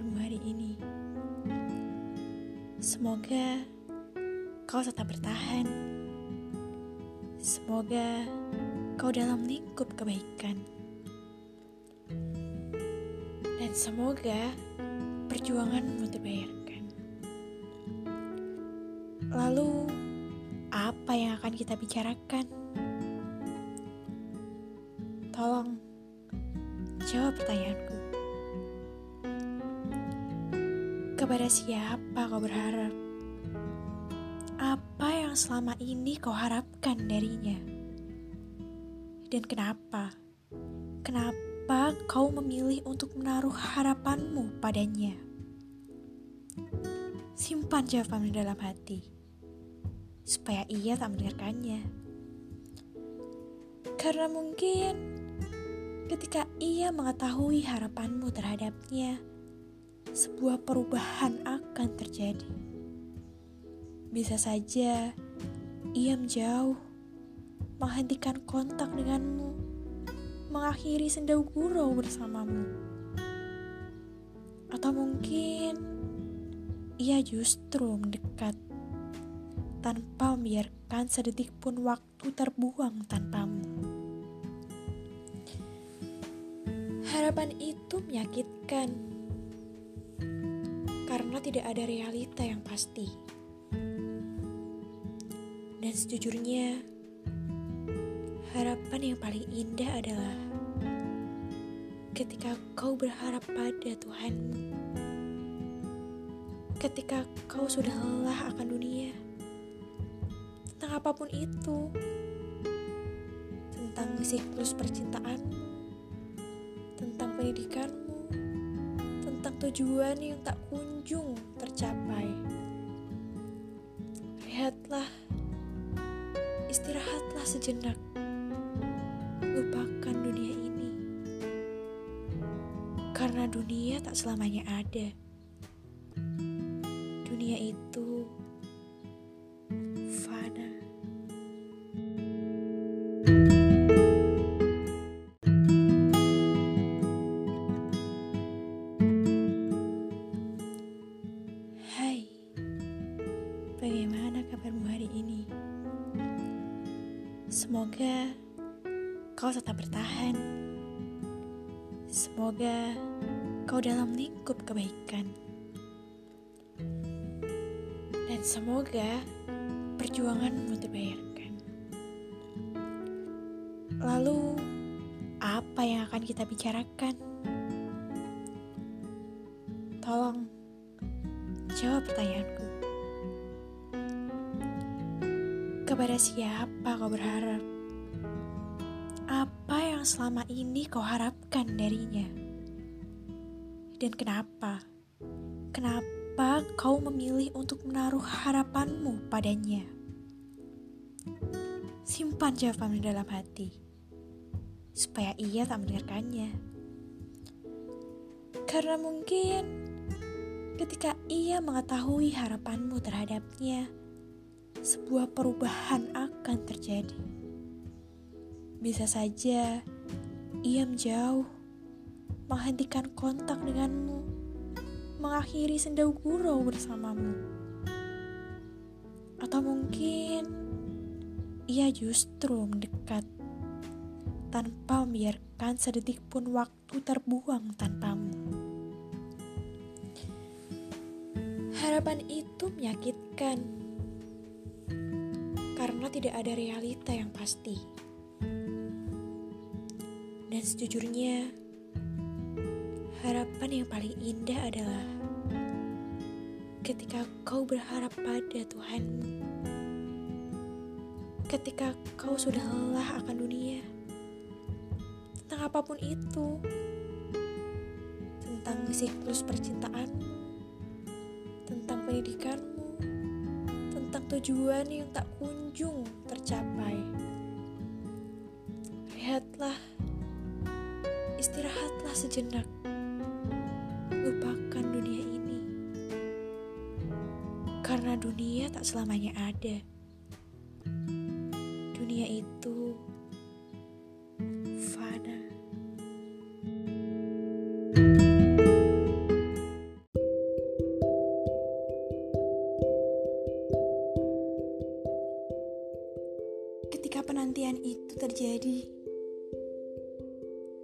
kabarmu hari ini? Semoga kau tetap bertahan. Semoga kau dalam lingkup kebaikan. Dan semoga perjuanganmu terbayarkan. Lalu, apa yang akan kita bicarakan? Tolong Kepada siapa kau berharap? Apa yang selama ini kau harapkan darinya? Dan kenapa? Kenapa kau memilih untuk menaruh harapanmu padanya? Simpan jawabanmu dalam hati, supaya ia tak mendengarkannya. Karena mungkin ketika ia mengetahui harapanmu terhadapnya, sebuah perubahan akan terjadi. Bisa saja ia menjauh, menghentikan kontak denganmu, mengakhiri sendau gurau bersamamu. Atau mungkin ia justru mendekat tanpa membiarkan sedetik pun waktu terbuang tanpamu. Harapan itu menyakitkan karena tidak ada realita yang pasti. Dan sejujurnya, harapan yang paling indah adalah ketika kau berharap pada Tuhanmu. Ketika kau sudah lelah akan dunia, tentang apa pun itu, tentang siklus percintaanmu, tentang pendidikanmu, tujuan yang tak kunjung tercapai. Lihatlah, istirahatlah sejenak, lupakan dunia ini, karena dunia tak selamanya ada. Dunia itu bagaimana kabarmu hari ini? Semoga kau tetap bertahan. Semoga kau dalam lingkup kebaikan. Dan semoga perjuanganmu terbayarkan. Lalu, apa yang akan kita bicarakan? Tolong jawab pertanyaanku. Kepada siapa kau berharap? Apa yang selama ini kau harapkan darinya? Dan kenapa? Kenapa kau memilih untuk menaruh harapanmu padanya? Simpan jawabanmu dalam hati, supaya ia tak mendengarkannya. Karena mungkin ketika ia mengetahui harapanmu terhadapnya, sebuah perubahan akan terjadi. Bisa saja ia menjauh, menghentikan kontak denganmu, mengakhiri sendau gurau bersamamu. Atau mungkin ia justru mendekat tanpa membiarkan sedetik pun waktu terbuang tanpamu. Harapan itu menyakitkan karena tidak ada realita yang pasti. Dan sejujurnya, harapan yang paling indah adalah ketika kau berharap pada Tuhanmu. Ketika kau sudah lelah akan dunia, tentang apa pun itu, tentang siklus percintaanmu, tentang pendidikanmu, tujuan yang tak kunjung tercapai. Lihatlah, istirahatlah sejenak, lupakan dunia ini, karena dunia tak selamanya ada. Dunia itu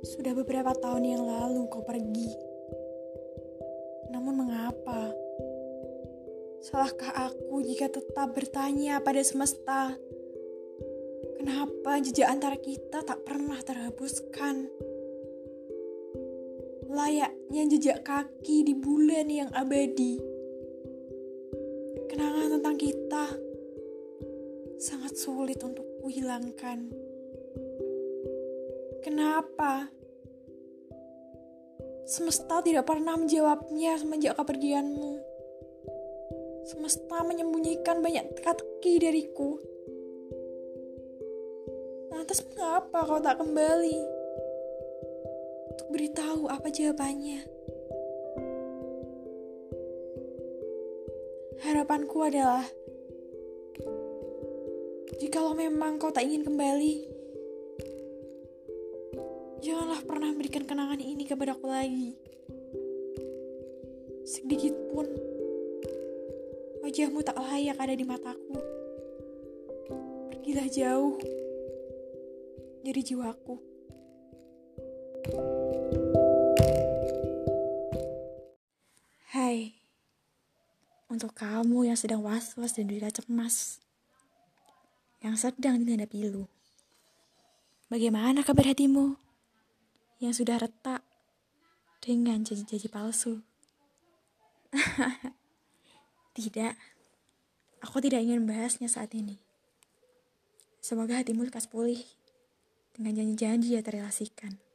Sudah beberapa tahun yang lalu kau pergi. Namun mengapa? Salahkah aku jika tetap bertanya pada semesta? Kenapa jejak antara kita tak pernah terhapuskan? Layaknya jejak kaki di bulan yang abadi. Kenangan tentang kita sangat sulit untuk kuhilangkan. Kenapa? Semesta tidak pernah menjawabnya semenjak kepergianmu. Semesta menyembunyikan banyak teka-teki dariku. Lantas mengapa kau tak kembali? Untuk beritahu apa jawabannya. Harapanku adalah Jikalau memang kau tak ingin kembali, janganlah pernah memberikan kenangan ini kepadaku lagi. Sedikit pun, wajahmu tak layak ada di mataku. Pergilah jauh dari jiwaku. Hai, untuk kamu yang sedang was-was dan juga cemas yang sedang dilanda pilu. Bagaimana kabar hatimu yang sudah retak dengan janji-janji palsu? tidak, aku tidak ingin membahasnya saat ini. Semoga hatimu lekas pulih dengan janji-janji yang terrelasikan.